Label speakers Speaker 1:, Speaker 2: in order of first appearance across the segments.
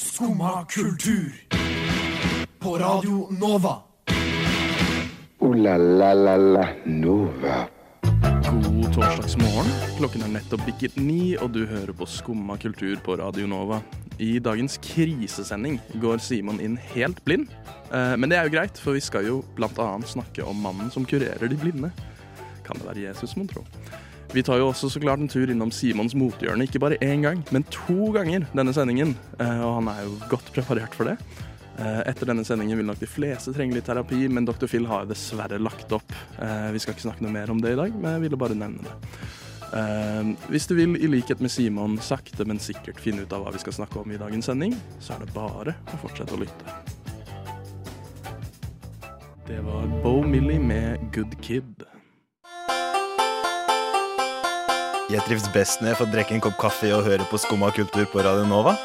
Speaker 1: Skumma kultur. På Radio Nova.
Speaker 2: O-la-la-la-la Nova.
Speaker 3: God torsdagsmorgen. Klokken er nettopp bikket ni, og du hører på Skumma kultur på Radio Nova. I dagens krisesending går Simon inn helt blind. Eh, Men det er jo greit, for vi skal jo annet snakke om mannen som kurerer de blinde. Kan det være Jesus, mon tro? Vi tar jo også så klart en tur innom Simons motehjørne ikke bare én gang, men to ganger denne sendingen. Eh, Og han er jo godt preparert for det. Eh, Etter denne sendingen vil nok de fleste trenge litt terapi, men Dr. Phil har jo dessverre lagt opp. Eh, Vi skal ikke snakke noe mer om det i dag, men jeg ville bare nevne det. Hvis du vil, i likhet med Simon, sakte, men sikkert finne ut av hva vi skal snakke om i dagens sending, så er det bare å fortsette å lytte. Det var Bo Millie med Good Kid.
Speaker 4: Jeg trives best når jeg får drikke en kopp kaffe og høre på Skumma kultur på Radio Nova.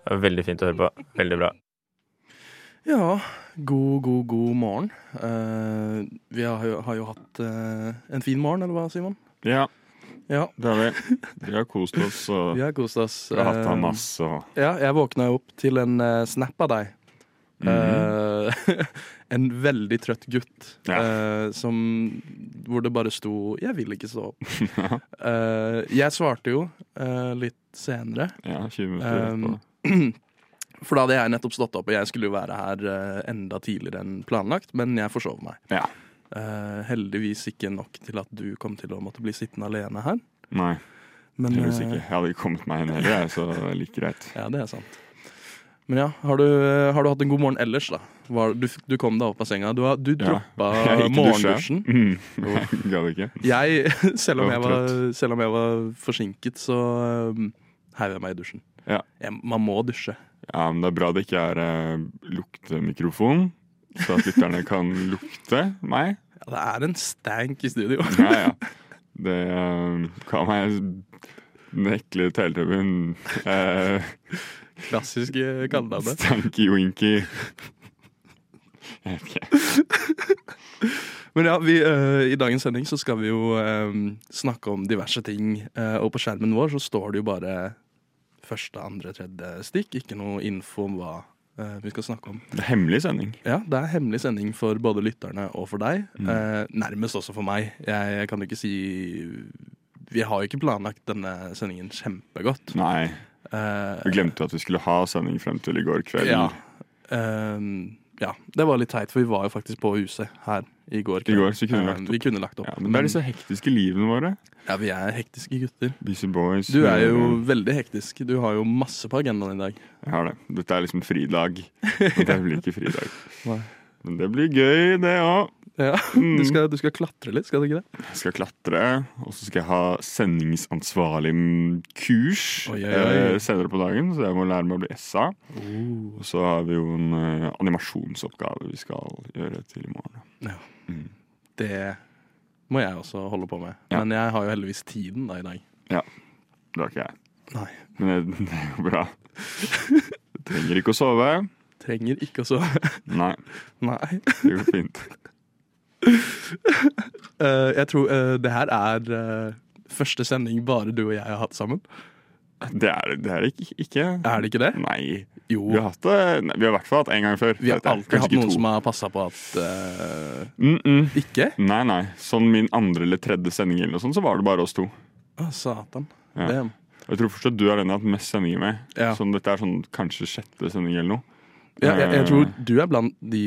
Speaker 5: Det er veldig fint å høre på. Veldig bra.
Speaker 3: Ja, god, god, god morgen. Uh, vi har jo, har jo hatt uh, en fin morgen, eller hva, Simon?
Speaker 6: Ja,
Speaker 3: Ja,
Speaker 6: det har vi. Vi har kost oss og
Speaker 3: vi har kost oss.
Speaker 6: vi har hatt av masse. Og...
Speaker 3: Ja, jeg våkna opp til en uh, snap av deg. Eh, en veldig trøtt gutt
Speaker 6: Ja.
Speaker 3: uh, som Hvor det bare sto 'Jeg vil ikke stå opp'. uh, jeg svarte jo uh, litt senere.
Speaker 6: Ja, 20 minutter
Speaker 3: Um. For da hadde jeg nettopp stått opp, og jeg skulle jo være her enda tidligere enn planlagt, men jeg forsov meg.
Speaker 6: Ja.
Speaker 3: Heldigvis ikke nok til at du kom til å måtte bli sittende alene her.
Speaker 6: Nei,
Speaker 3: Men, eh.
Speaker 6: Jeg hadde ikke kommet meg inn heller, jeg, så like greit.
Speaker 3: Ja, det er sant. Men ja, har du, har du hatt en god morgen ellers, da? Var, du, du kom deg opp av senga. Du, har- du
Speaker 6: Ja.
Speaker 3: droppa morgendusjen.
Speaker 6: Mm. Jeg gadd ikke.
Speaker 3: Jeg, selv om
Speaker 6: Jeg var,
Speaker 3: selv om jeg var forsinket, så um, heiv jeg meg i dusjen.
Speaker 6: Ja.
Speaker 3: Jeg, man må dusje.
Speaker 6: Ja, men det er bra det ikke er uh, luktemikrofon, så at lytterne kan lukte meg.
Speaker 3: Ja, det er en stank i studio.
Speaker 6: Ja, ja. Det uh, kan meg den ekle teletubben. Uh,
Speaker 3: Klassisk eh, kallenavn.
Speaker 6: Stanky-winky. Jeg vet ikke.
Speaker 3: Men ja, vi, uh, i dagens sending så skal vi jo uh, snakke om diverse ting. Uh, og på skjermen vår så står det jo bare første, andre, tredje stikk. Ikke noe info om hva vi skal snakke om.
Speaker 6: Det er hemmelig sending.
Speaker 3: Ja, det er hemmelig sending for både lytterne og for deg. Eh, nærmest også for meg. Jeg, jeg kan jo ikke si Vi har jo ikke planlagt denne sendingen kjempegodt.
Speaker 6: Nei,
Speaker 3: Eh,
Speaker 6: vi glemte at vi skulle ha sending frem til i går kveld.
Speaker 3: ja. Eh, ja, det var litt teit, for vi var jo faktisk på huset her i går.
Speaker 6: I går, så kunne vi lagt opp.
Speaker 3: vi kunne lagt opp.
Speaker 6: Ja, men det er disse hektiske livene våre.
Speaker 3: Ja, vi er hektiske gutter.
Speaker 6: Busy boys.
Speaker 3: Du er jo veldig hektisk. Du har jo masse på agendaen i dag.
Speaker 6: Jeg har det. Dette er liksom fridag. Og det blir ikke fridag.
Speaker 3: Nei.
Speaker 6: Men det blir gøy, det òg.
Speaker 3: Ja,
Speaker 6: Mm.
Speaker 3: du, skal, du skal klatre litt, skal du ikke det?
Speaker 6: Jeg skal klatre, og så skal jeg ha sendingsansvarlig kurs
Speaker 3: Oi, oi, oi.
Speaker 6: eh, senere på dagen, så jeg må lære meg å bli SA. Og så har vi jo en eh, animasjonsoppgave vi skal gjøre til i morgen.
Speaker 3: Ja.
Speaker 6: Mm.
Speaker 3: Det må jeg også holde på med.
Speaker 6: Ja.
Speaker 3: Men jeg har jo heldigvis tiden da i dag.
Speaker 6: Ja, Det har ikke jeg.
Speaker 3: Nei.
Speaker 6: Men det, det er jo bra. Jeg trenger ikke å sove.
Speaker 3: Trenger ikke å sove.
Speaker 6: Nei,
Speaker 3: Nei.
Speaker 6: det går fint.
Speaker 3: Uh, jeg tror uh, det her er uh, første sending bare du og jeg har hatt sammen.
Speaker 6: Det er det er ikke, ikke.
Speaker 3: Er det ikke det?
Speaker 6: Nei.
Speaker 3: Jo.
Speaker 6: Vi har hatt det Nei, Vi har i hvert fall hatt en gang før.
Speaker 3: Vi har alltid hatt noen
Speaker 6: to.
Speaker 3: som har passa på at
Speaker 6: mm -mm.
Speaker 3: Ikke?
Speaker 6: Nei, nei. Sånn min andre eller tredje sending eller noe sånt, så var det bare oss to.
Speaker 3: Å, satan.
Speaker 6: Ja.
Speaker 3: Det,
Speaker 6: Jeg tror fortsatt du er den jeg har hatt mest sendinger med.
Speaker 3: Ja.
Speaker 6: Sånn, dette er sånn kanskje sjette sending eller noe.
Speaker 3: Ja, jeg, jeg
Speaker 6: Eh,
Speaker 3: tror du er blant de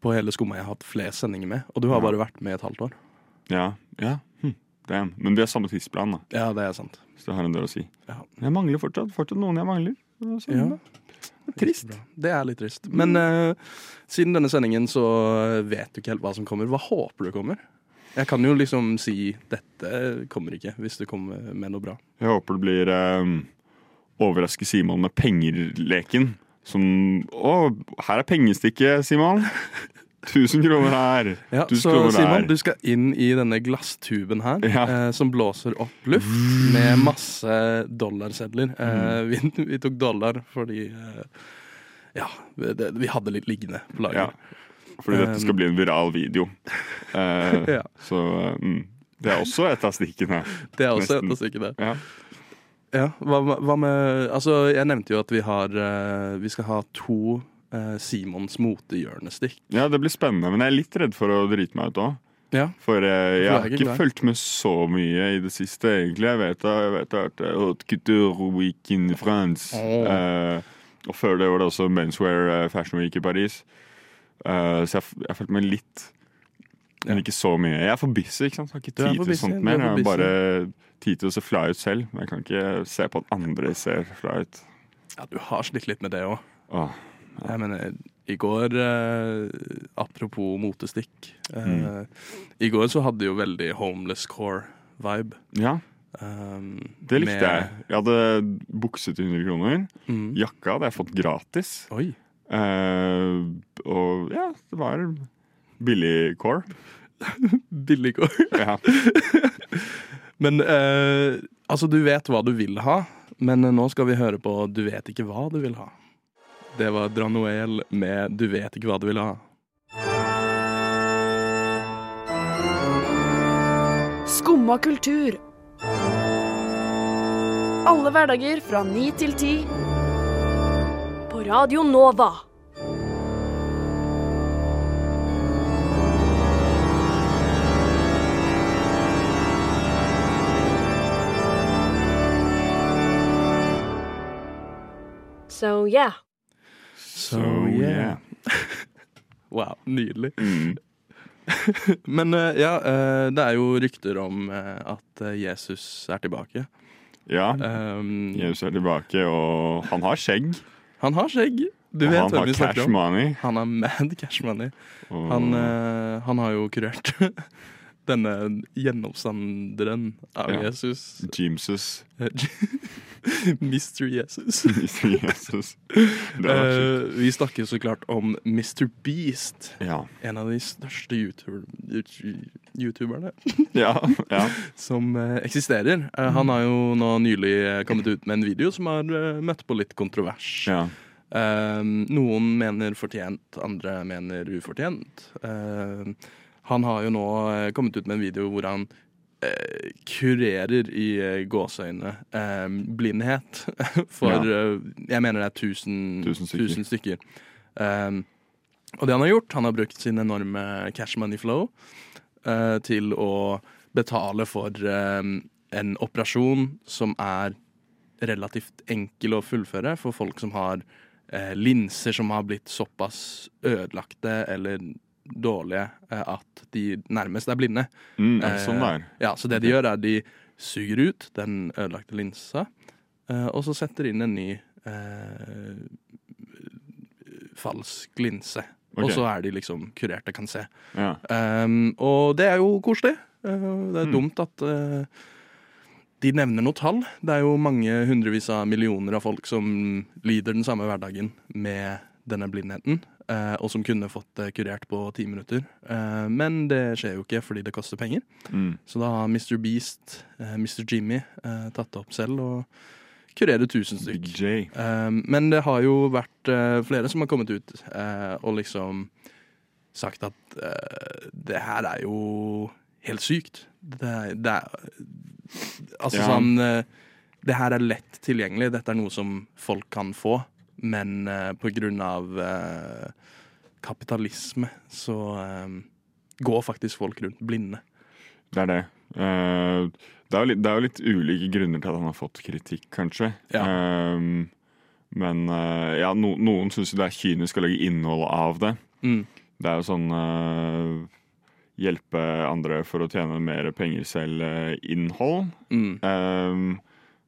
Speaker 3: på hele skumma jeg har hatt flest sendinger med. Og du har bare vært med et halvt år.
Speaker 6: Ja, ja. Hm. Damn. Men vi har samme tidsplan, da.
Speaker 3: Ja, det er sant.
Speaker 6: Så det har en del å si.
Speaker 3: Ja.
Speaker 6: Jeg mangler fortsatt, fortsatt noen jeg mangler. Sånn,
Speaker 3: Ja.
Speaker 6: det er Trist.
Speaker 3: Det er litt trist. Men uh, siden denne sendingen så vet du ikke helt hva som kommer. Hva håper du kommer? Jeg kan jo liksom si dette kommer ikke, hvis du kommer med noe bra.
Speaker 6: Jeg håper det blir um, Overraske Simon med penger-leken. Som Å, her er pengestikket, Simon. 1000 kroner her.
Speaker 3: Ja,
Speaker 6: 1000
Speaker 3: så
Speaker 6: kroner
Speaker 3: Simon,
Speaker 6: her.
Speaker 3: du skal inn i denne glasstuben her,
Speaker 6: Ja.
Speaker 3: eh, som blåser opp luft med masse dollarsedler. Eh, vi, vi tok dollar fordi eh, Ja, det, vi hadde litt liggende på lager.
Speaker 6: Ja. Fordi dette skal bli en viral video. Eh,
Speaker 3: Ja.
Speaker 6: Så mm, det er også et av stikkene.
Speaker 3: Det er også
Speaker 6: Nesten.
Speaker 3: et av stikkene.
Speaker 6: Ja.
Speaker 3: Ja, hva, hva med Altså, jeg nevnte jo at vi har eh, Vi skal ha to eh, Simons motehjørnestikk.
Speaker 6: Ja, det blir spennende, men jeg er litt redd for å drite meg ut òg.
Speaker 3: Ja.
Speaker 6: For eh, jeg har
Speaker 3: ikke
Speaker 6: fulgt med så mye i det siste, egentlig. Jeg vet, jeg vet at Haute Couture Week in France.
Speaker 3: Oh.
Speaker 6: Eh, og før det var det også Menswear eh, Fashion Week i Paris. Eh, så jeg, jeg har fulgt med litt, men
Speaker 3: Ja.
Speaker 6: ikke så mye. Jeg er for busy, ikke sant. Jeg har ikke tid til sånt
Speaker 3: er
Speaker 6: mer. Jeg har bare tid til å se fly ut selv. Men jeg kan ikke se på at andre ser fly ut.
Speaker 3: ja, du har slitt litt med det òg.
Speaker 6: Ja.
Speaker 3: Jeg mener, i går eh, Apropos motestikk. eh,
Speaker 6: Mm.
Speaker 3: I går så hadde jo veldig homeless core-vibe.
Speaker 6: Ja,
Speaker 3: Um,
Speaker 6: det likte
Speaker 3: med-
Speaker 6: jeg. Jeg hadde bukse til 100 kroner.
Speaker 3: Mm.
Speaker 6: Jakka hadde jeg fått gratis.
Speaker 3: Oi.
Speaker 6: Eh, og ja, det var billig core.
Speaker 3: Billig core.
Speaker 6: Ja.
Speaker 3: Men eh, altså, du vet hva du vil ha, men eh, nå skal vi høre på Du vet ikke hva du vil ha. Det var Dranoel med Du vet ikke hva du vil ha.
Speaker 7: Skumma kultur. Alle hverdager fra ni til ti. På Radio Nova. So yeah.
Speaker 3: So yeah. Wow, nydelig.
Speaker 6: Mm.
Speaker 3: Men eh, ja, eh, det er jo rykter om eh, at Jesus er tilbake.
Speaker 6: ja.
Speaker 3: Um,
Speaker 6: Jesus er tilbake, og han har skjegg.
Speaker 3: Han har skjegg. Du
Speaker 6: og
Speaker 3: vet
Speaker 6: han
Speaker 3: hvem
Speaker 6: har
Speaker 3: vi snakker
Speaker 6: cash
Speaker 3: om.
Speaker 6: money.
Speaker 3: Han har mad cash money.
Speaker 6: Og
Speaker 3: Han, han har jo kurert denne gjennomstanderen av
Speaker 6: Ja.
Speaker 3: Jesus.
Speaker 6: Jesus.
Speaker 3: Mr. Jesus.
Speaker 6: Jesus. Var
Speaker 3: Eh,
Speaker 6: skitt.
Speaker 3: vi snakker så klart om Mr. Beast.
Speaker 6: Ja.
Speaker 3: En av de største YouTuber, youtuberne
Speaker 6: Ja. ja.
Speaker 3: som uh, eksisterer. Eh, han har jo nå nylig eh, kommet ut med en video som har eh, møtt på litt kontrovers.
Speaker 6: ja.
Speaker 3: Eh, noen mener fortjent, andre mener ufortjent. Eh, han har jo nå eh, kommet ut med en video hvor han eh, kurerer i eh, gåseøynene eh, blindhet for eh, Jeg mener det er tusen,
Speaker 6: Tusen stykker.
Speaker 3: tusen stykker. Eh, og det han har gjort, han har brukt sin enorme cash money flow eh, til å betale for eh, en operasjon som er relativt enkel å fullføre for folk som har eh, linser som har blitt såpass ødelagte eller dårlige eh, at de nærmest er blinde.
Speaker 6: Mm, er sånn det er.
Speaker 3: Ja, Så det de gjør, er de suger ut den ødelagte linsa, eh, og så setter de inn en ny eh, falsk linse. Og så er de liksom kurerte, kan se.
Speaker 6: Ja.
Speaker 3: Um, og det er jo koselig. Det er
Speaker 6: Mm.
Speaker 3: dumt at uh, de nevner noe tall. Det er jo mange hundrevis av millioner av folk som lider den samme hverdagen med denne blindheten, og som kunne fått det kurert på ti minutter. Uh, men det skjer jo ikke fordi det koster penger.
Speaker 6: Mm.
Speaker 3: Så da har Mr. Beast, Mr. Jimmy, tatt det opp selv og kurerer tusen
Speaker 6: Big
Speaker 3: stykk.
Speaker 6: J.
Speaker 3: Men det har jo vært flere som har kommet ut og liksom sagt at det her er jo helt sykt. Det, det er Altså
Speaker 6: Ja.
Speaker 3: sånn Det her er lett tilgjengelig. Dette er noe som folk kan få, men på grunn av uh, kapitalisme så um, går faktisk folk rundt blinde.
Speaker 6: Det er det. Eh, det, er litt, det er jo litt ulike grunner til at han har fått kritikk, kanskje.
Speaker 3: Ja.
Speaker 6: Eh, men eh, ja, no, noen syns jo det er kynisk å legge innhold av det.
Speaker 3: Mm.
Speaker 6: Det er jo sånn eh, Hjelpe andre for å tjene mer penger selv-innhold.
Speaker 3: Mm.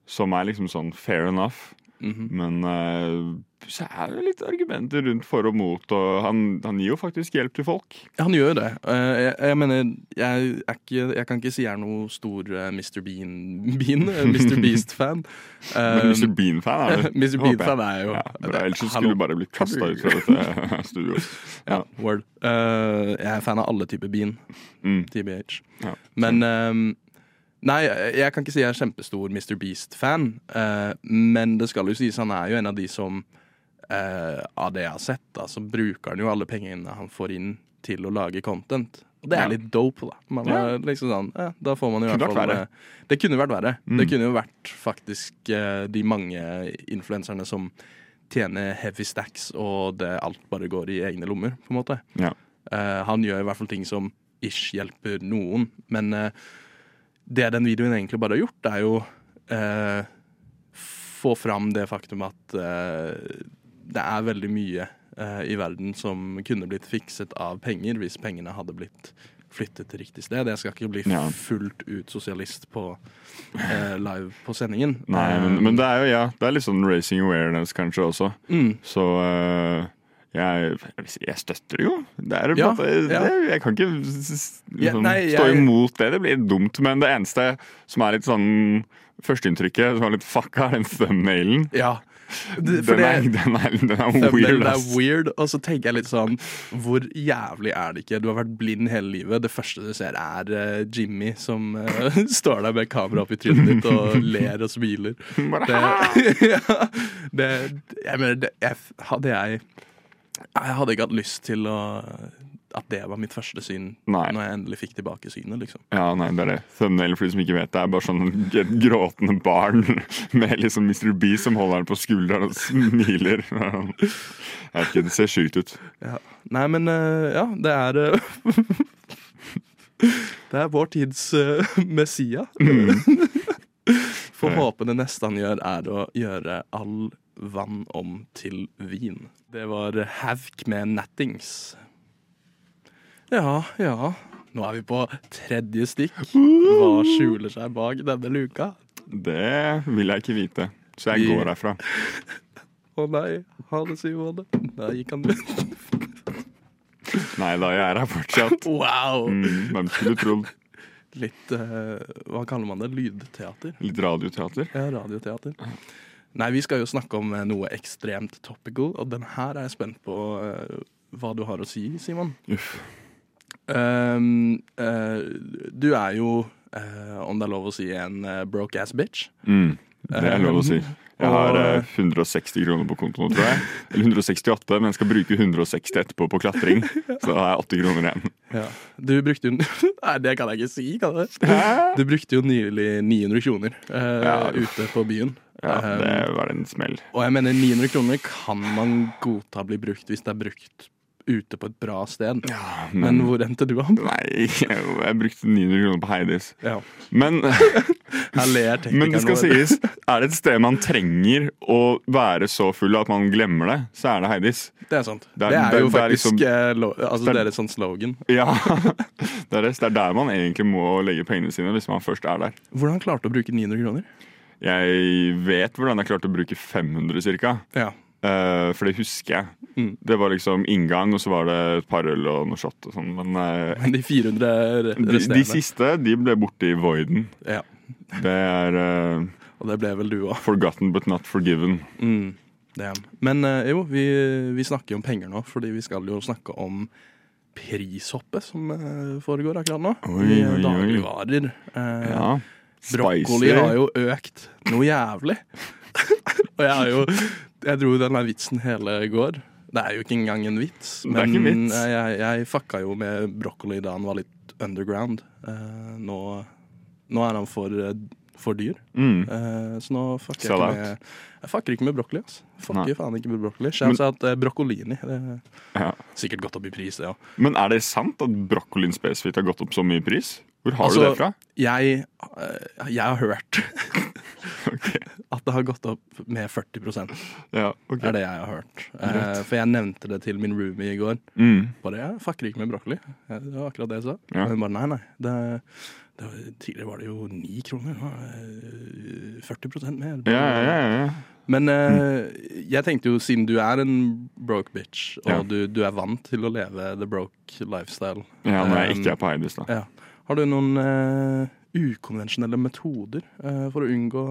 Speaker 6: som er liksom sånn fair enough.
Speaker 3: Mhm.
Speaker 6: Men uh, så er det litt argumenter rundt for og mot, og han, han gir jo faktisk hjelp til folk.
Speaker 3: Han gjør jo det. Uh, Jeg, jeg mener, jeg, ikke, jeg kan ikke si jeg er noe stor uh, Mr. Bean, Bean eh, Mr. Beast-fan.
Speaker 6: Men Mr. Bean-fan er du?
Speaker 3: Mr. Bean-fan er jeg jo.
Speaker 6: Ja, bra. Ellers skulle du bare blitt kasta ut fra dette studioet.
Speaker 3: Ja, word. Eh, jeg er fan av alle typer Bean.
Speaker 6: Mm.
Speaker 3: TBH.
Speaker 6: Ja.
Speaker 3: Men Nei, jeg kan ikke si jeg er kjempestor Mr. Beast-fan, eh, men det skal jo sies han er jo en av de som eh, Av det jeg har sett, da, så bruker han jo alle pengene han får inn til å lage content. Og det er litt dope, da. Man
Speaker 6: Ja.
Speaker 3: er liksom sånn, ja, da får man i
Speaker 6: Kunne
Speaker 3: hvert fall eh, Det kunne vært verre.
Speaker 6: Mm.
Speaker 3: Det kunne jo vært faktisk eh, de mange influenserne som tjener heavy stacks, og det alt bare går i egne lommer, på en måte.
Speaker 6: Ja.
Speaker 3: Eh, han gjør i hvert fall ting som ish hjelper noen, men eh, det den videoen egentlig bare har gjort, er jo eh, få fram det faktum at eh, det er veldig mye eh, i verden som kunne blitt fikset av penger hvis pengene hadde blitt flyttet til riktig sted. Jeg skal ikke bli fullt ut sosialist på eh, live på sendingen.
Speaker 6: Nei, men, men det er jo ja, det er litt sånn racing awareness kanskje også.
Speaker 3: Mm.
Speaker 6: Så eh, jeg, jeg, støtter det jo. Det er,
Speaker 3: Ja, ja.
Speaker 6: det, jeg kan ikke s-
Speaker 3: Ja,
Speaker 6: liksom,
Speaker 3: nei,
Speaker 6: stå
Speaker 3: jeg-
Speaker 6: imot det. Det blir dumt. Men det eneste som er litt sånn Førsteinntrykket som er litt fucka, er den thumbnailen.
Speaker 3: Ja. Det,
Speaker 6: Den er,
Speaker 3: det,
Speaker 6: den er, den er
Speaker 3: Thumbnail
Speaker 6: weird,
Speaker 3: er weird, og så tenker jeg litt sånn Hvor jævlig er det ikke? Du har vært blind hele livet. Det første du ser, er uh, Jimmy som uh, står der med kamera opp i trynet ditt og ler og smiler. Det, ja, det, jeg mener, det, jeg, hadde jeg Jeg hadde ikke hatt lyst til å at det var mitt første syn
Speaker 6: Nei.
Speaker 3: når jeg endelig fikk tilbake synet. liksom.
Speaker 6: Ja, nei, det er det. Thumbnail for de som ikke vet det, er bare sånn et gråtende barn med liksom Mr. B som holder den på skulderen og smiler. Jeg vet ikke, Det ser sjukt ut.
Speaker 3: Ja. Nei, men eh, ja, det er eh, Det er vår tids uh, Messia. Får håpe det neste han gjør, er å gjøre all vann om til vin. Det var Havk med Nattings. Ja, ja. Nå er vi på tredje stikk. Hva skjuler seg bak denne luka?
Speaker 6: Det vil jeg ikke vite, så jeg går herfra.
Speaker 3: Å nei, ha det, Simon. Da gikk han ut.
Speaker 6: Nei da, jeg er her fortsatt.
Speaker 3: Wow!
Speaker 6: Mm, hvem skulle trodd?
Speaker 3: Litt uh, Hva kaller man det? Lydteater?
Speaker 6: Litt radioteater.
Speaker 3: Ja, radioteater. Nei, vi skal jo snakke om eh, noe ekstremt topical, og den her er jeg spent på uh, hva du har å si, Simon.
Speaker 6: Uff.
Speaker 3: Um, uh, du er jo, uh, om det er lov å si, en broke ass bitch.
Speaker 6: Mm, det er lov å si. Jeg har eh, 160 kroner på kontoen, tror jeg. Eller 168, men jeg skal bruke 160 etterpå på klatring. Så da har jeg 80 kroner igjen.
Speaker 3: Ja. Du brukte jo Nei, det kan jeg ikke si, kan jeg? Du brukte jo nylig 900 kroner eh,
Speaker 6: Ja.
Speaker 3: ute på byen.
Speaker 6: Ja, det
Speaker 3: Um,
Speaker 6: var en smell.
Speaker 3: Og jeg mener 900 kroner kan man godta bli brukt hvis det er brukt ute på et bra sted. Men hvor endte du opp?
Speaker 6: Nei, jeg, jeg brukte 900 kroner på Heidis.
Speaker 3: Ja.
Speaker 6: Men,
Speaker 3: ler
Speaker 6: men det skal sies, er det et sted man trenger å være så full at man glemmer det, så er det Heidis.
Speaker 3: Det er sant.
Speaker 6: Det
Speaker 3: Det
Speaker 6: er-
Speaker 3: er,
Speaker 6: det-
Speaker 3: jo
Speaker 6: det er
Speaker 3: faktisk
Speaker 6: liksom-
Speaker 3: eh, altså,
Speaker 6: det er-
Speaker 3: er et sånt slogan.
Speaker 6: Ja, det er, det. er der man egentlig må legge pengene sine hvis man først er der.
Speaker 3: Hvordan klarte du å bruke 900 kroner?
Speaker 6: Jeg vet hvordan jeg klarte å bruke 500 cirka.
Speaker 3: Ja.
Speaker 6: Eh, for det husker jeg.
Speaker 3: Mm.
Speaker 6: Det var liksom inngang, og så var det et par øl og noe shot og sånt, Men
Speaker 3: uh, de 400 restene
Speaker 6: de, de siste, de ble borte i voiden.
Speaker 3: Ja.
Speaker 6: Det er uh,
Speaker 3: Og det ble vel du òg.
Speaker 6: forgotten but not forgiven.
Speaker 3: Mm. Men jo, vi, vi snakker jo om penger nå, fordi vi skal jo snakke om prishoppet som foregår akkurat nå.
Speaker 6: Oi,
Speaker 3: I
Speaker 6: oi,
Speaker 3: dagligvarer.
Speaker 6: Ja.
Speaker 3: Brokkoli har jo økt noe jævlig. og jeg har jo Jeg dro den der vitsen hele går. Det er jo ikke engang en vits. Men
Speaker 6: vits.
Speaker 3: jeg, jeg fucka jo med brokkoli da han var litt underground. Uh, nå, nå er han for, eh, for dyr.
Speaker 6: Mm.
Speaker 3: Uh, så nå fucker jeg ikke med Jeg fucker ikke med brokkoli. Fucker
Speaker 6: Nei.
Speaker 3: Faen ikke med brokkoli. Shout at uh, brokkolini. Det er
Speaker 6: Ja.
Speaker 3: sikkert gått opp i pris, det ja.
Speaker 6: Men er det sant at brokkolien spesifikt har gått opp så mye i pris? Hvor har
Speaker 3: Altså,
Speaker 6: du det fra?
Speaker 3: Jeg, jeg har hørt at det har gått opp med 40
Speaker 6: Ja,
Speaker 3: okay. Er det jeg har hørt. Eh, for jeg nevnte det til min roomie i går.
Speaker 6: Mm.
Speaker 3: Bare jeg fucker ikke med brokkoli. Det var akkurat det jeg sa.
Speaker 6: Ja.
Speaker 3: Og hun bare nei, nei. Det, det var, tidligere var det jo ni kroner. Nå er det 40% mer.
Speaker 6: Ja, ja, ja, ja.
Speaker 3: Men eh, jeg tenkte jo, siden du er en broke bitch, og du, du er vant til å leve the broke lifestyle
Speaker 6: ja når jeg
Speaker 3: Um,
Speaker 6: ikke er på Eidus, da.
Speaker 3: ja. Har du noen eh, ukonvensjonelle metoder eh, for å unngå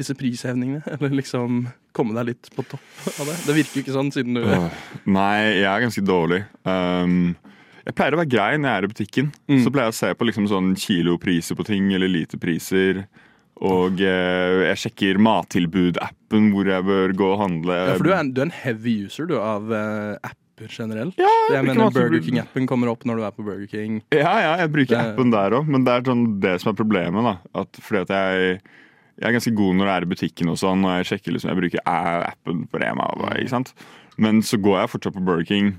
Speaker 3: disse prishevningene? Eller liksom komme deg litt på topp av det? Det virker jo ikke sånn, siden du
Speaker 6: uh, Nei, jeg er ganske dårlig. Um, jeg pleier å være grei når jeg er i butikken.
Speaker 3: Mm.
Speaker 6: Så pleier jeg å se på liksom sånn kilopriser på ting, eller literpriser. Og uh, jeg sjekker mattilbud-appen hvor jeg bør gå og handle.
Speaker 3: Ja, for du er, en- du er en heavy user du, av uh, apper apper generelt.
Speaker 6: Ja, jeg
Speaker 3: jeg mener Burger
Speaker 6: Burger-
Speaker 3: King-appen kommer opp når du er på Burger King.
Speaker 6: Ja, ja, jeg bruker
Speaker 3: Det-
Speaker 6: appen der òg, men det er sånn det som er problemet. da at Fordi at jeg, jeg er ganske god når det er i butikken og sånn, og jeg sjekker liksom, jeg bruker appen på Rema. Ikke sant? Men så går jeg fortsatt på Burger King.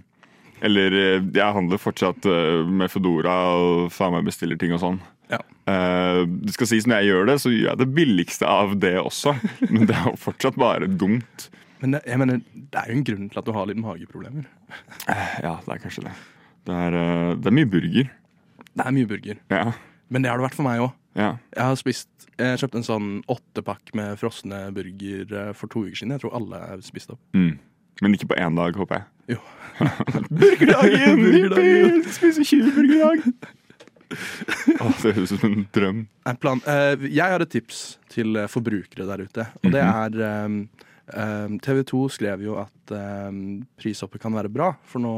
Speaker 6: Eller eh, jeg handler fortsatt eh, med Fedora, og faen meg bestiller ting og sånn.
Speaker 3: Ja.
Speaker 6: Uh, det skal sies Når jeg gjør det, så gjør jeg det billigste av det også. Men det er jo fortsatt bare dumt.
Speaker 3: Men det, jeg mener, det er jo en grunn til at du har litt mageproblemer.
Speaker 6: Ja, det er kanskje det. Det er, uh, det er mye burger.
Speaker 3: Det er mye burger.
Speaker 6: Ja.
Speaker 3: Men det har det vært for meg òg.
Speaker 6: Ja.
Speaker 3: Jeg har spist jeg kjøpte en sånn åttepakk med frosne burger eh, for to uker siden. Jeg tror alle er spist opp.
Speaker 6: Mm. Men ikke på én dag, håper jeg.
Speaker 3: Jo.
Speaker 6: Burgerdagen!
Speaker 3: Burgerdagen.
Speaker 6: Spiser 20 burger i dag! Åh, det høres ut som en drøm.
Speaker 3: Eh, jeg har et tips til eh, forbrukere der ute, og det
Speaker 6: Mhm.
Speaker 3: er TV 2 skrev jo at prishoppet kan være bra, for nå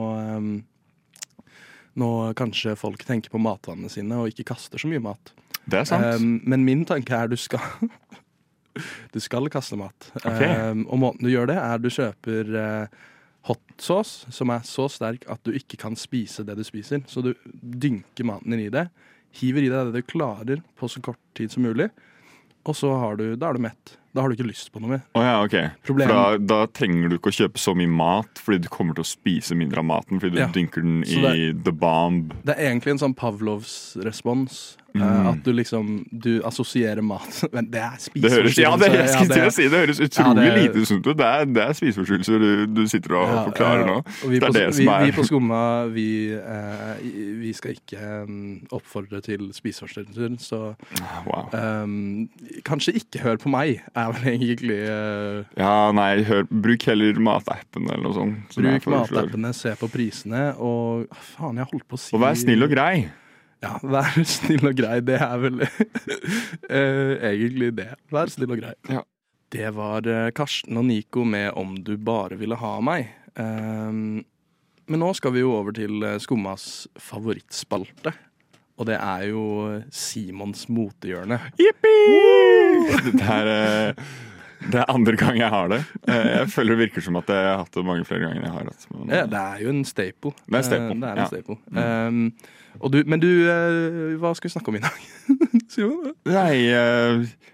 Speaker 3: Nå kanskje folk tenker på matvannene sine og ikke kaster så mye mat.
Speaker 6: Det er sant.
Speaker 3: Um, men min tanke er du skal Du skal kaste mat.
Speaker 6: Okay.
Speaker 3: Um, og måten du gjør det, er du kjøper uh, hot sauce som er så sterk at du ikke kan spise det du spiser. Så du dynker maten din i det, hiver i deg det du klarer på så kort tid som mulig, og så har du, da er du mett. Da har du ikke lyst på noe mer.
Speaker 6: Oh, ja,
Speaker 3: okay.
Speaker 6: For da, da trenger du ikke å kjøpe så mye mat, fordi du kommer til å spise mindre av maten fordi du
Speaker 3: Ja.
Speaker 6: dynker den
Speaker 3: i
Speaker 6: i the bomb.
Speaker 3: Det er egentlig en sånn Pavlovs respons. Uh,
Speaker 6: Mm.
Speaker 3: at du liksom Du assosierer mat Men det er
Speaker 6: Det ja, det, jeg skulle til å si, det høres utrolig
Speaker 3: Ja, det-
Speaker 6: lite sunt ut. Det er, det er spiseforstyrrelser du, du sitter og
Speaker 3: Ja,
Speaker 6: forklarer nå.
Speaker 3: Og vi,
Speaker 6: Det er
Speaker 3: på,
Speaker 6: det
Speaker 3: vi,
Speaker 6: som er
Speaker 3: vi på Skumma vi, eh, vi skal ikke um, oppfordre til spiseforstyrrelser, så
Speaker 6: Wow.
Speaker 3: eh, kanskje ikke hør på meg, er vel egentlig eh,
Speaker 6: Ja, nei, hør, bruk heller matappen eller noe sånt.
Speaker 3: Bruk matappene, se på prisene, og ah, faen, jeg holdt på å si
Speaker 6: Og vær snill og grei.
Speaker 3: Ja, vær snill og grei. Det er vel eh, egentlig det. Vær snill og grei.
Speaker 6: Ja.
Speaker 3: Det var eh, Karsten og Nico med 'Om du bare ville ha meg'. Um, men nå skal vi jo over til eh, Skummas favorittspalte. Og det er jo Simons motehjørne.
Speaker 6: Jippi! Det der det er andre gang jeg har det. Eh, Jeg føler det virker som at jeg har hatt det mange flere ganger jeg har det. Men,
Speaker 3: Ja, det er jo en staple.
Speaker 6: Det er staple,
Speaker 3: Eh, det er en
Speaker 6: ja.
Speaker 3: staple. Um, du, men du, eh, hva skal vi snakke om i dag?
Speaker 6: Nei,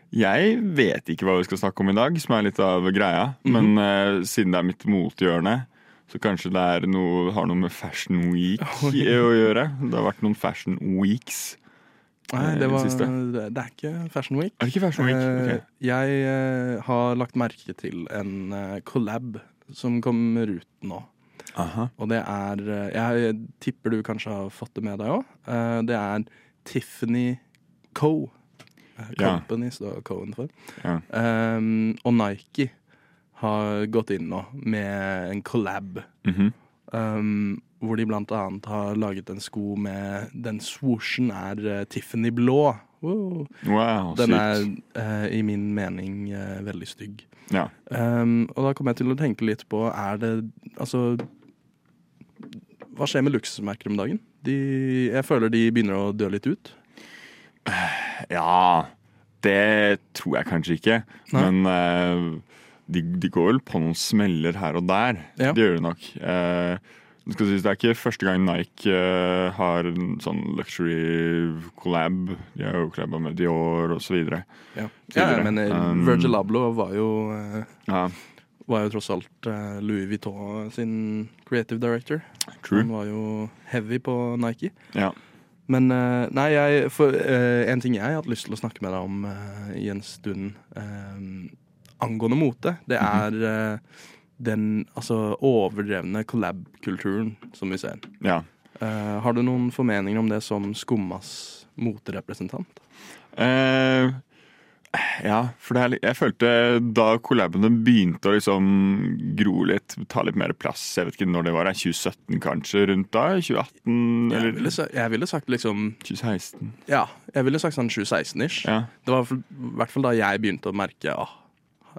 Speaker 6: jeg vet ikke hva vi skal snakke om i dag, som er litt av greia.
Speaker 3: Men
Speaker 6: Men -hmm. siden det er mitt mothjørne, så kanskje det noe, har noe med Fashion Week å gjøre. Det har vært noen Fashion Weeks.
Speaker 3: Nei,
Speaker 6: Eh,
Speaker 3: det, var,
Speaker 6: det
Speaker 3: det, er ikke Fashion Week.
Speaker 6: Er det ikke Fashion Week? Okay.
Speaker 3: Jeg eh, har lagt merke til en eh, collab som kommer ut nå.
Speaker 6: Aha.
Speaker 3: Og det er eh, Jeg tipper du kanskje har fått det med deg òg. det er Tiffany Co. Company
Speaker 6: Ja.
Speaker 3: står Co-en for.
Speaker 6: Ja.
Speaker 3: Um, og Nike har gått inn nå med en collab.
Speaker 6: Mhm.
Speaker 3: Um, hvor de blant annet har laget en sko med Den swooshen er eh, Tiffany blå. Wow.
Speaker 6: Wow,
Speaker 3: Den er eh, i min mening eh, veldig stygg.
Speaker 6: Ja.
Speaker 3: Um, og da kom jeg til å tenke litt på Er det Altså Hva skjer med luksusmerker om dagen? De, jeg føler de begynner å dø litt ut.
Speaker 6: ja, det tror jeg kanskje ikke.
Speaker 3: Nei.
Speaker 6: Men eh, de, de går vel på noen smeller her og der.
Speaker 3: Ja.
Speaker 6: Det gjør de nok. Eh, det er ikke første gang Nike eh, har en sånn luxury collab. De har jo collaba med Dior videre.
Speaker 3: Ja, ja men eh,
Speaker 6: Um,
Speaker 3: Virgil Abloh var jo eh,
Speaker 6: Ja,
Speaker 3: Var jo tross alt Louis Vuitton sin creative director.
Speaker 6: true.
Speaker 3: Han var jo heavy på Nike.
Speaker 6: Ja.
Speaker 3: Men nei, jeg, for, en ting jeg har hatt lyst til å snakke med deg om i en stund angående mote, det er eh, den altså, overdrevne collab-kulturen som vi ser.
Speaker 6: ja.
Speaker 3: Uh, har du noen formeninger om det som Skummas moterepresentant?
Speaker 6: Uh, ja, for det er, jeg følte da collabene begynte å liksom gro litt, ta litt mer plass Jeg vet ikke når det var, 2017 kanskje, rundt da? 2018
Speaker 3: Jeg ville, jeg ville sagt liksom
Speaker 6: 2016?
Speaker 3: Ja, jeg ville sagt sånn 2016-ish.
Speaker 6: Ja.
Speaker 3: Det var i hvert fall da jeg begynte å merke ah,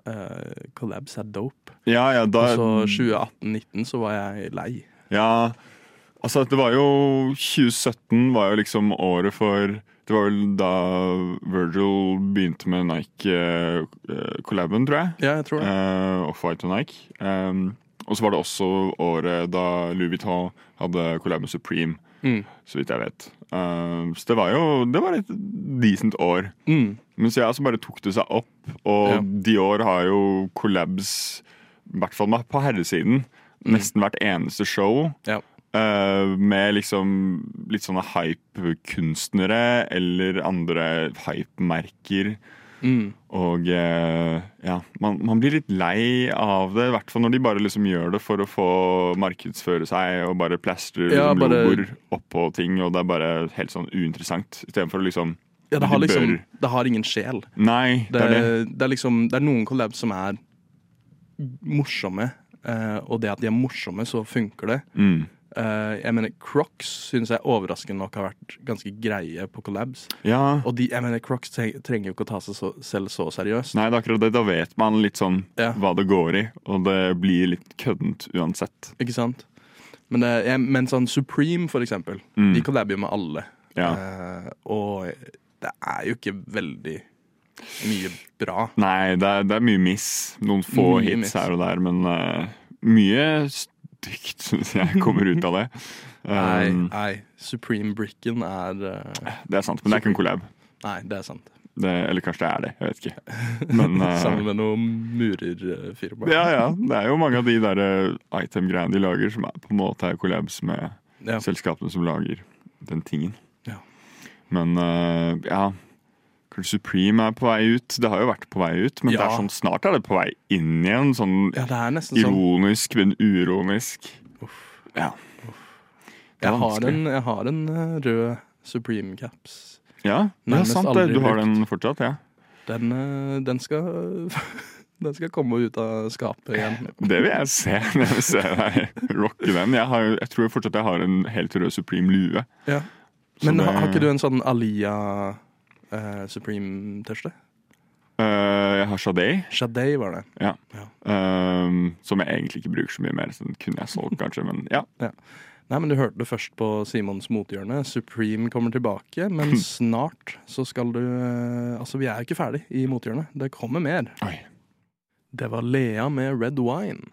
Speaker 3: eh, collabs er dope.
Speaker 6: Ja, ja, da
Speaker 3: Og så 2018-19 så var jeg lei.
Speaker 6: Ja, altså det var jo 2017 var jo liksom året for Det var vel da Virgil begynte med Nike-collaben, tror jeg.
Speaker 3: Ja, jeg tror det.
Speaker 6: Uh, Off-White og Nike. Um, Og så var det også året da Louis Vuitton hadde collab med Supreme,
Speaker 3: Mm.
Speaker 6: så vidt jeg vet. Uh, så det var jo det var et decent år.
Speaker 3: Mm.
Speaker 6: Men så ja, så bare tok det seg opp, og
Speaker 3: Ja.
Speaker 6: Dior har jo collabs, i hvert fall på herresiden, nesten hvert eneste show.
Speaker 3: Ja.
Speaker 6: Uh, med liksom litt sånne hype-kunstnere eller andre hype-merker.
Speaker 3: Mm.
Speaker 6: Og uh, ja, man, man blir litt lei av det, i hvert fall når de bare liksom gjør det for å få markedsføre seg og bare plastrer
Speaker 3: Ja,
Speaker 6: liksom
Speaker 3: bare-
Speaker 6: logoer oppå ting, og det er bare helt sånn uinteressant. Istedenfor å liksom
Speaker 3: Ja, det har liksom Det har ingen sjel.
Speaker 6: Nei,
Speaker 3: Det,
Speaker 6: det er det.
Speaker 3: er liksom Det er noen collabs som er morsomme, eh, og det at de er morsomme, så funker det.
Speaker 6: Mm.
Speaker 3: Eh, jeg mener Crocs syns jeg overraskende nok har vært ganske greie på collabs.
Speaker 6: Ja.
Speaker 3: Og de, jeg mener Crocs trenger jo ikke å ta seg så, selv så seriøst.
Speaker 6: Nei, det er akkurat det. Da vet man litt sånn
Speaker 3: Ja.
Speaker 6: hva det går i, og det blir litt køddent uansett.
Speaker 3: Ikke sant? Men, det, jeg, men sånn Supreme, for eksempel,
Speaker 6: Mm.
Speaker 3: de collaber jo med alle.
Speaker 6: Ja.
Speaker 3: Eh, og det er jo ikke veldig mye bra.
Speaker 6: Nei, det er, det er mye miss. Noen få
Speaker 3: Mye
Speaker 6: hits
Speaker 3: miss.
Speaker 6: her og der, men uh, mye stygt syns jeg kommer ut av det.
Speaker 3: Nei,
Speaker 6: Um,
Speaker 3: nei Supreme-bricken er uh,
Speaker 6: det er sant, men det er ikke en collab.
Speaker 3: Nei, det er sant.
Speaker 6: Det, eller kanskje det er det, jeg vet ikke. Men uh,
Speaker 3: Sammen med noen murerfirmaer.
Speaker 6: ja, ja. Det er jo mange av de der item-greiene de lager, som er på en måte er collabs med
Speaker 3: Ja.
Speaker 6: selskapene som lager den tingen.
Speaker 3: Ja.
Speaker 6: Men eh, ja Kanskje Supreme er på vei ut. Det har jo vært på vei ut, men det er sånn, snart er det på vei inn igjen. Sånn
Speaker 3: Ja, sånn.
Speaker 6: ironisk, men Uff. Ja. Er
Speaker 3: Jeg har en, jeg har en eh, rød Supreme-caps.
Speaker 6: Ja, det er sant det. Du har
Speaker 3: brukt.
Speaker 6: den fortsatt, ja.
Speaker 3: Den, eh, den skal Den skal komme ut av skapet igjen.
Speaker 6: Det vil jeg se. Jeg vil se deg rocke den. Jeg, har, jeg tror fortsatt jeg har en helt rød Supreme lue.
Speaker 3: Ja. Men
Speaker 6: det-
Speaker 3: har, ikke du en sånn Alia uh, Supreme-tørste?
Speaker 6: Uh, jeg har Shaday.
Speaker 3: Shadei var det.
Speaker 6: ja.
Speaker 3: Ja.
Speaker 6: Um, som jeg egentlig ikke bruker så mye mer. Så den kunne jeg solgt, kanskje. Men ja.
Speaker 3: Nei, men Du hørte det først på Simons mothjørne. Supreme kommer tilbake, men snart så skal du eh, Altså, vi er ikke ferdig i mothjørnet. Det kommer mer.
Speaker 6: Oi.
Speaker 3: Det var Lea med Red Wine.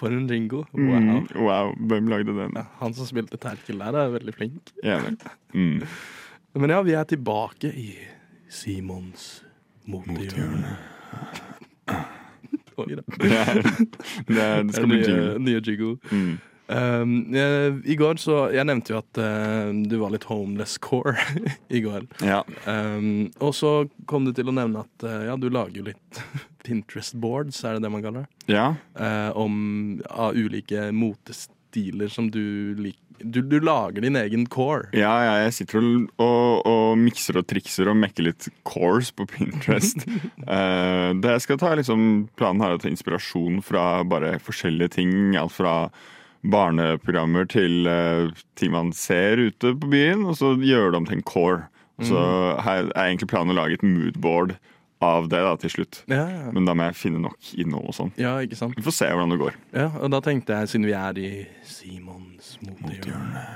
Speaker 3: For en jingo. Wow.
Speaker 6: Mm, wow. Hvem lagde den?
Speaker 3: Ja, han som spilte Terkel der, er veldig flink.
Speaker 6: Mm.
Speaker 3: Men ja, vi er tilbake i Simons motehjørne. Oi da.
Speaker 6: Det, er, det, er, det skal bli jingle.
Speaker 3: nye jingle.
Speaker 6: Mm.
Speaker 3: Um, jeg, I går så Jeg nevnte jo at uh, du var litt homeless core i går.
Speaker 6: Ja.
Speaker 3: Um, og så kom du til å nevne at uh, ja, du lager jo litt Pinterest boards, er det det man kaller det?
Speaker 6: ja.
Speaker 3: Eh, om av ulike motestiler som du liker. Du, du lager din egen core.
Speaker 6: Ja, ja, jeg sitter og, og, og mikser og trikser og mekker litt cores på Pinterest. Eh, det jeg skal ta liksom, Planen her er å ta inspirasjon fra bare forskjellige ting. Alt fra barneprogrammer til eh, ting man ser ute på byen, og så gjøre det om til en core. Så her er egentlig planen å lage et moodboard av det da, til slutt.
Speaker 3: Ja, ja.
Speaker 6: Men da må jeg finne nok innhold og sånn.
Speaker 3: ja, ikke sant?
Speaker 6: Vi får se hvordan det går.
Speaker 3: Ja, og da tenkte jeg, siden vi er i Simons motehjørne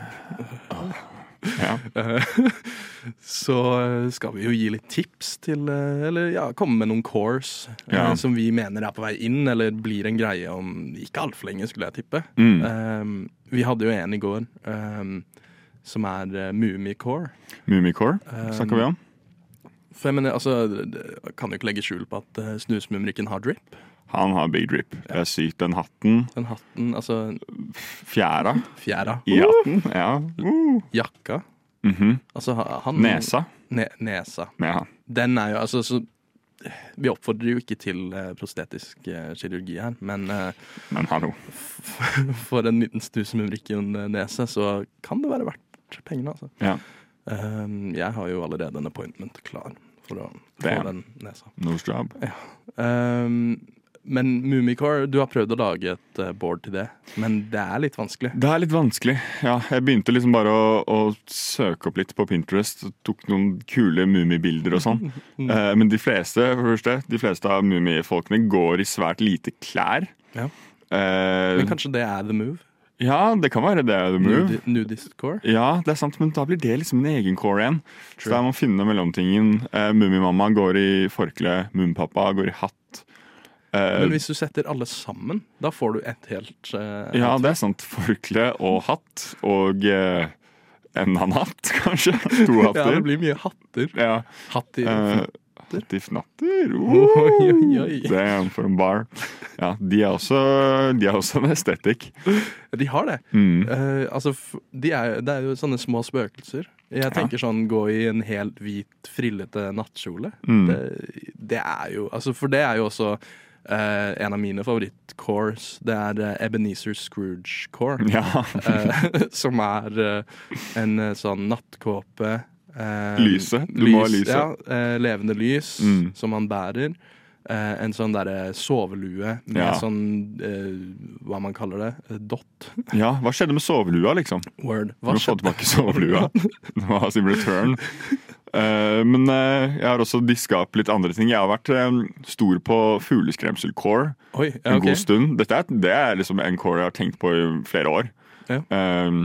Speaker 6: Ja.
Speaker 3: Så eh, skal vi jo gi litt tips til eh, Eller ja, komme med noen cores eh,
Speaker 6: Ja.
Speaker 3: som vi mener er på vei inn, eller blir en greie om ikke altfor lenge, skulle jeg tippe.
Speaker 6: Mm.
Speaker 3: Um, vi hadde jo en i går um, som er uh, Mummicore.
Speaker 6: Mummicore
Speaker 3: Um,
Speaker 6: snakker vi om.
Speaker 3: For jeg mener, altså, kan jo ikke legge skjul på at uh, Snusmumrikken har drip.
Speaker 6: Han har big drip. Det er sykt. Den hatten.
Speaker 3: Den hatten, altså
Speaker 6: Fjæra
Speaker 3: fjæra,
Speaker 6: i hatten. Ja. Uh.
Speaker 3: jakka
Speaker 6: Mhm.
Speaker 3: Altså han
Speaker 6: Nesa.
Speaker 3: Ne nesa.
Speaker 6: Ja.
Speaker 3: Den er jo altså så Vi oppfordrer jo ikke til eh, prostetisk eh, kirurgi her, men
Speaker 6: Men hallo.
Speaker 3: for en liten snusmumrikken-nese så kan det være verdt pengene, altså.
Speaker 6: Ja.
Speaker 3: Um, jeg har jo allerede en appointment klar for å få den nesa.
Speaker 6: Nose job.
Speaker 3: Um, men Mummicore, du har prøvd å lage et eh, board til det, men det er litt vanskelig.
Speaker 6: Det er litt vanskelig. Ja, jeg begynte liksom bare å, å søke opp litt på Pinterest. Tok noen kule mummibilder og sånn. Eh, men de fleste for første, de fleste av mummifolkene går i svært lite klær.
Speaker 3: Ja.
Speaker 6: Eh,
Speaker 3: Men kanskje det er the move?
Speaker 6: Ja, det kan være det the move.
Speaker 3: Nudi nudist core?
Speaker 6: Ja, det er sant, men da blir det liksom en egen core igjen. Så da må man finne mellomtingen. Uh, Mummimamma går i forkle, Mummipappa går i hatt. Eh,
Speaker 3: Men hvis du setter alle sammen, da får du et helt uh,
Speaker 6: ja, det er sant. Forkle og hatt og eh, en annen hatt, kanskje. To hatter.
Speaker 3: Ja, det blir mye hatter.
Speaker 6: Ja.
Speaker 3: Hatt i
Speaker 6: Eh, hatt i fnatter.
Speaker 3: Oi, oi, oi.
Speaker 6: Damn, for en bar. Ja, de er også, de er også en estetikk.
Speaker 3: De har det.
Speaker 6: Mm.
Speaker 3: Uh, altså, de er, det er jo sånne små spøkelser. Jeg tenker sånn gå i en helt hvit, frillete nattkjole.
Speaker 6: Mm.
Speaker 3: Det, det er jo Altså, for det er jo også Uh, en av mine favorittcores. Det er uh, Ebenezer Scrooge-core.
Speaker 6: Ja.
Speaker 3: uh, som er en sånn nattkåpe. Eh,
Speaker 6: Lyset. Du må ha lyset.
Speaker 3: Ja, eh, levende lys
Speaker 6: Mm.
Speaker 3: som han bærer. Eh, en sånn derre sovelue med
Speaker 6: Ja.
Speaker 3: sånn eh, Hva man kaller det? Dott. Dot.
Speaker 6: ja, hva skjedde med sovelua, liksom?
Speaker 3: Word.
Speaker 6: Hva Du må få tilbake sovelua. Det var sin return. Eh, men eh, jeg har også diska opp litt andre ting. Jeg har vært eh, stor på fugleskremsel-core
Speaker 3: ja,
Speaker 6: en
Speaker 3: okay.
Speaker 6: god stund. Dette er, det er liksom en core jeg har tenkt på i flere år.
Speaker 3: Ja.
Speaker 6: Eh,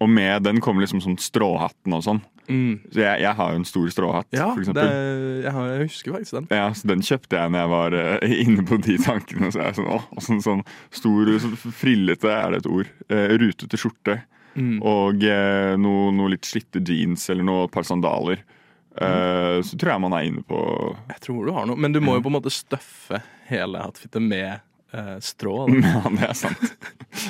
Speaker 6: og med den kommer liksom sånn stråhatten og sånn.
Speaker 3: Mm.
Speaker 6: Så jeg, jeg har jo en stor stråhatt,
Speaker 3: Ja,
Speaker 6: for
Speaker 3: det,
Speaker 6: eksempel.
Speaker 3: jeg, har, jeg husker faktisk den.
Speaker 6: Ja, så Den kjøpte jeg når jeg var uh, inne på de tankene. Så jeg sånn, åh, sånn, sånn stor, sånn frillete er det et ord. uh, rutete skjorte.
Speaker 3: Mm.
Speaker 6: Og uh, noe, noe litt slitte jeans eller noe, et par sandaler. Mm. så tror jeg man er inne på
Speaker 3: Jeg tror du har noe, men du må jo på en måte støffe hele outfitet med eh, strå. Da.
Speaker 6: Ja, det er sant.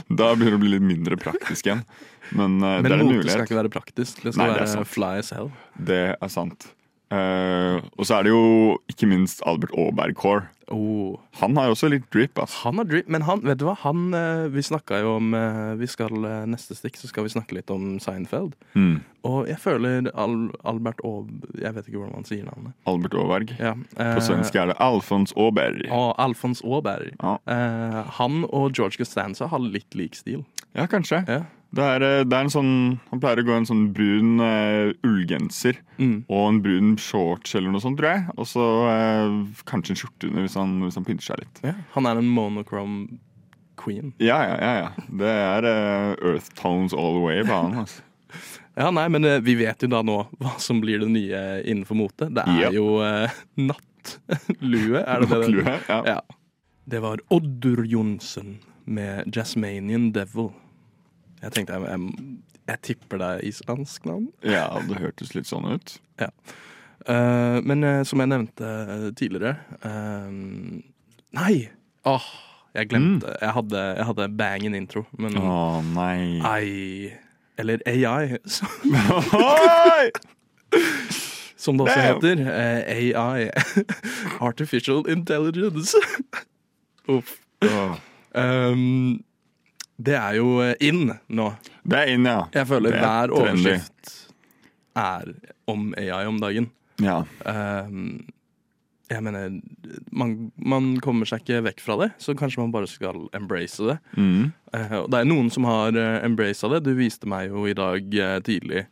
Speaker 6: Da begynner det å bli litt mindre praktisk igjen. Men, eh,
Speaker 3: Men
Speaker 6: det er en
Speaker 3: mote skal ikke være praktisk. Det skal
Speaker 6: Nei, det
Speaker 3: være fly as hell.
Speaker 6: Det er sant. Eh, og så er det jo ikke minst Albert Aaberg-core.
Speaker 3: Oh.
Speaker 6: Han har jo også litt drip. ass.
Speaker 3: Han har drip, men han, vet du hva? Han, eh, vi snakka jo om eh, Vi skal Neste stikk så skal vi snakke litt om Seinfeld.
Speaker 6: Mm.
Speaker 3: Og jeg føler Al Albert Aab Jeg vet ikke hvordan man sier navnet.
Speaker 6: Albert Aaberg.
Speaker 3: Ja,
Speaker 6: På svensk er det Alfons Aaberg.
Speaker 3: Og Alfons Aaberg.
Speaker 6: Ja.
Speaker 3: Uh, han og George Costanza har litt lik stil.
Speaker 6: Ja, kanskje.
Speaker 3: Ja.
Speaker 6: Det er, eh, det er en sånn Han pleier å gå i en sånn brun uh, ullgenser
Speaker 3: Mm.
Speaker 6: og en brun shorts eller noe sånt, tror jeg. Og så uh, kanskje en skjorte under hvis han, hvis han pynter seg litt.
Speaker 3: Ja, han er en monochrome queen.
Speaker 6: Ja, ja, ja. ja. Det er uh, earth tones all the way på han. Altså.
Speaker 3: Ja, nei, men vi vet jo da nå hva som blir det nye innenfor mote. Det er
Speaker 6: yep.
Speaker 3: jo nattlue, er det det?
Speaker 6: Nattlue, ja.
Speaker 3: ja. Det var Oddur Johnsen med Jasmanian Devil. Jeg tenkte jeg, jeg, jeg tipper det er islandsk navn.
Speaker 6: ja, det hørtes litt sånn ut.
Speaker 3: Ja. Uh, men uh, som jeg nevnte eh, tidligere uh, Nei! Åh, jeg glemte. Jeg, hadde, jeg hadde bang in intro, men
Speaker 6: Å nei.
Speaker 3: Ai Eller AI, som, det også heter. AI. Artificial Intelligence. Uff.
Speaker 6: Åh.
Speaker 3: Um, det er jo eh, in nå.
Speaker 6: Det er inn, ja.
Speaker 3: Jeg føler
Speaker 6: Det er
Speaker 3: hver
Speaker 6: trendy.
Speaker 3: overskrift er om AI om dagen.
Speaker 6: Ja.
Speaker 3: Uh, jeg mener, man, man kommer seg ikke vekk fra det, så kanskje man bare skal embrace det.
Speaker 6: Mm.
Speaker 3: Uh, og det er noen som har uh, embraced det. Du viste meg jo i dag uh, tidlig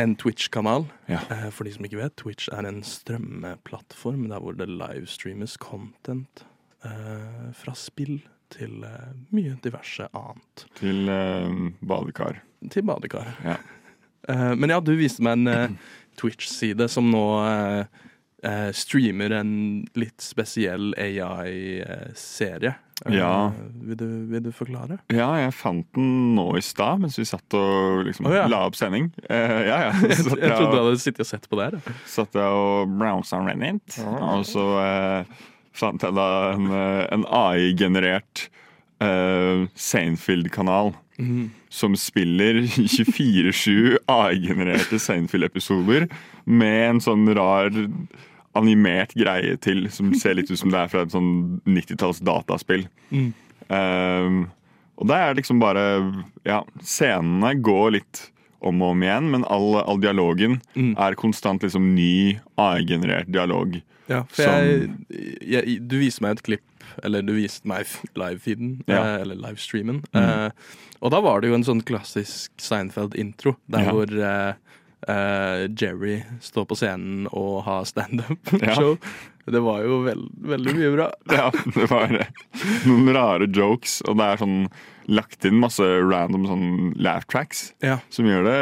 Speaker 3: en Twitch-kanal.
Speaker 6: Ja.
Speaker 3: Eh, for de som ikke vet, Twitch er en strømmeplattform der hvor det livestreames content eh, fra spill til eh, mye diverse annet.
Speaker 6: Til eh, badekar.
Speaker 3: Til badekar.
Speaker 6: Ja.
Speaker 3: Eh, men ja, du viste meg en Twitch-side som nå streamer en litt spesiell AI-serie.
Speaker 6: Ja.
Speaker 3: Vil, du, vil du forklare?
Speaker 6: Ja, jeg fant den nå i stad mens vi satt og liksom
Speaker 3: oh, ja.
Speaker 6: la opp sending. Uh, ja, ja.
Speaker 3: Jeg, jeg trodde du hadde sittet og sett på det her.
Speaker 6: satt jeg og browsa Reddit, og så eh, fant jeg da en, eh, en AI-generert uh, Seinfeld-kanal. Som spiller 24-7 AI-genererte Seinfeld-episoder med en sånn rar animert greie til som ser litt ut som det er fra et sånn 90-talls dataspill. Um, og det er liksom bare Ja, scenene går litt om og om igjen, men all, all dialogen er konstant liksom ny AI-generert dialog.
Speaker 3: Ja, for jeg, jeg, du viste meg et klipp eller du viste meg live-feeden,
Speaker 6: Ja.
Speaker 3: eh, eller livestreamen.
Speaker 6: Mm.
Speaker 3: Eh, og da var det jo en sånn klassisk Seinfeld-intro, der
Speaker 6: Ja.
Speaker 3: hvor eh, eh, Jerry står på scenen og har
Speaker 6: Ja.
Speaker 3: Det var jo veld, veldig mye bra.
Speaker 6: Ja, det var noen rare jokes, og det er sånn lagt inn masse random sånn laugh tracks
Speaker 3: Ja.
Speaker 6: som gjør det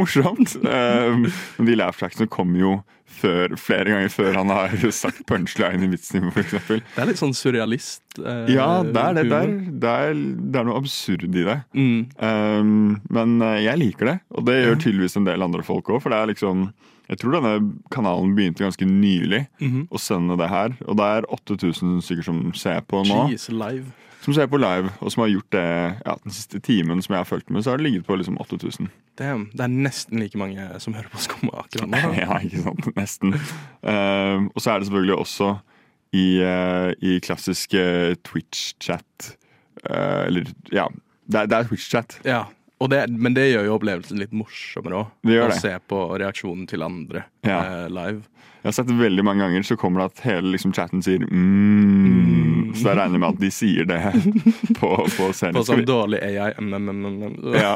Speaker 6: morsomt. Um, men de laugh tracksene kommer jo før, flere ganger før han har sagt punchline i vitsen sin, f.eks.
Speaker 3: Det er litt sånn surrealist. eh,
Speaker 6: Ja, det er det. Det er, det, er, det er noe absurd i det.
Speaker 3: Mm.
Speaker 6: Um, men eh, jeg liker det, og det gjør tydeligvis en del andre folk òg. For det er liksom Jeg tror denne kanalen begynte ganske nylig
Speaker 3: Mhm.
Speaker 6: å sende det her. Og det er 8000 stykker som ser på nå.
Speaker 3: Jeez, live.
Speaker 6: Som ser på live, og som har gjort det ja, den siste timen som jeg har fulgt med, så har det ligget på liksom 8000.
Speaker 3: Damn, det er nesten like mange som hører på Skumma akkurat nå.
Speaker 6: ja, ikke sant? Nesten. Uh, og så er det selvfølgelig også i, uh, i klassisk eh, Twitch-chat eh, Eller ja, det er, det er Twitch-chat.
Speaker 3: Ja, det, men det gjør jo opplevelsen litt morsommere òg. Å se på reaksjonen til andre
Speaker 6: Ja.
Speaker 3: eh, live.
Speaker 6: Jeg har sett det veldig mange ganger, så kommer det at hele liksom, chatten sier mm, Så jeg regner med at de sier det på, på scenen.
Speaker 3: På sånn
Speaker 6: vi,
Speaker 3: dårlig AI. Mm, mm, mm, mm.
Speaker 6: ja,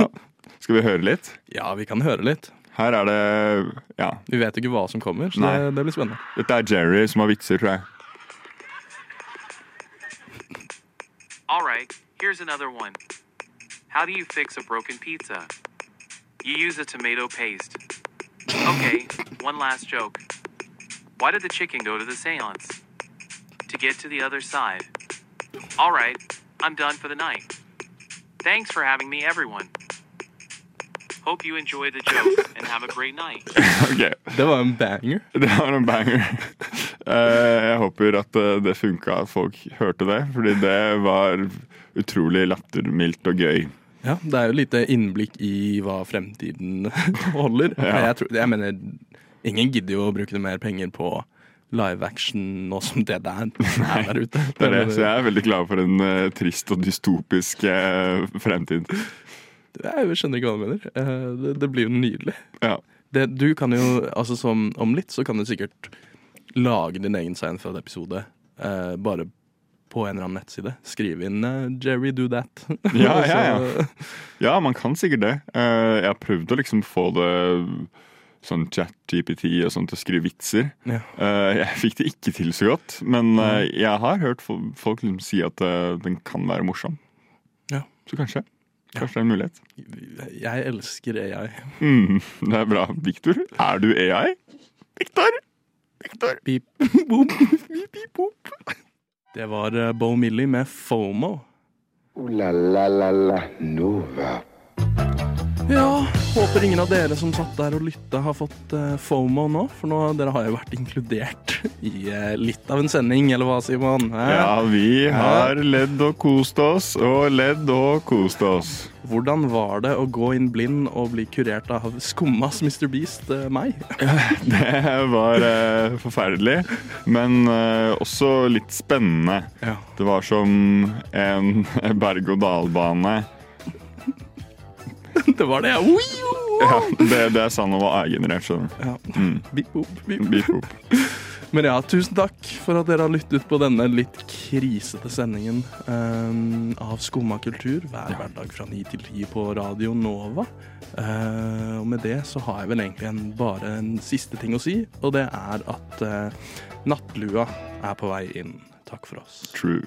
Speaker 6: skal vi høre litt?
Speaker 3: ja, vi kan høre litt.
Speaker 6: Her er det Ja.
Speaker 3: Vi vet ikke hva som kommer, så det, det blir spennende.
Speaker 6: Dette er Jerry som har vitser, tror jeg.
Speaker 8: All right, here's another one. How do you fix a broken pizza? You use a tomato paste. Okay, one last joke. Why did the chicken go to the seance? To get to the other side. All right, I'm done for the night. Thanks for having me, everyone. Hope you enjoy the joke and have a great night.
Speaker 6: Ok,
Speaker 3: Det var en banger.
Speaker 6: Det var en banger. Eh, Jeg håper at eh, det funka, at folk hørte det. Fordi det var utrolig lattermildt og gøy.
Speaker 3: Ja, Det er jo lite innblikk i hva fremtiden holder.
Speaker 6: Ja.
Speaker 3: Jeg, tror, jeg mener, ingen gidder jo å bruke mer penger på live action nå som det der er der ute.
Speaker 6: Det er det, så jeg er veldig glad for en uh, trist og dystopisk uh, fremtid.
Speaker 3: Jeg skjønner ikke hva du mener. Uh, Det, det blir jo nydelig.
Speaker 6: Ja.
Speaker 3: Det, du kan jo, altså som Om litt så kan du sikkert lage din egen Seinfeld-episode. Bare på en eller annen nettside. Skrive inn uh, 'Jerry do that'.
Speaker 6: Ja, ja, ja. Ja, man kan sikkert det. Uh, Jeg har prøvd å liksom få det sånn chat-GPT og sånn til å skrive vitser.
Speaker 3: Ja.
Speaker 6: Uh, Jeg fikk det ikke til så godt, men uh, jeg har hørt folk liksom si at uh, den kan være morsom.
Speaker 3: Ja.
Speaker 6: Så kanskje. Kanskje det er en mulighet.
Speaker 3: Jeg elsker AI.
Speaker 6: Mm, det er bra. Victor, er du AI? Victor! Victor!
Speaker 3: Pip, boop, beep, beep, boop. Det var eh, Bo Millie med FOMO.
Speaker 2: Uh, la la la la Nova.
Speaker 3: Ja, håper ingen av dere som satt der og lytta har fått eh, FOMO nå. For nå, dere har jo vært inkludert i eh, litt av en sending, eller hva, Simon?
Speaker 6: Ja, vi har ledd og kost oss, og ledd og kost oss.
Speaker 3: Hvordan var det å gå inn blind og bli kurert av skummas Mr. Beast, eh, meg?
Speaker 6: Det var eh, forferdelig, men også litt spennende.
Speaker 3: Ja.
Speaker 6: Det var som en berg-og-dal-bane.
Speaker 3: Det var det, ja.
Speaker 6: Ja, det, det er sann og A-generert, skjønner du.
Speaker 3: Ja.
Speaker 6: Mm.
Speaker 3: Beep, boop, beep.
Speaker 6: Beep, boop.
Speaker 3: Men ja, tusen takk for at dere har lyttet på denne litt krisete sendingen um, av Skumma kultur hver hverdag fra 9 til 10 på Radio Nova. Uh, og med det så har jeg vel egentlig en, bare en siste ting å si, og det er at uh, nattlua er på vei inn. Takk for oss.
Speaker 6: True.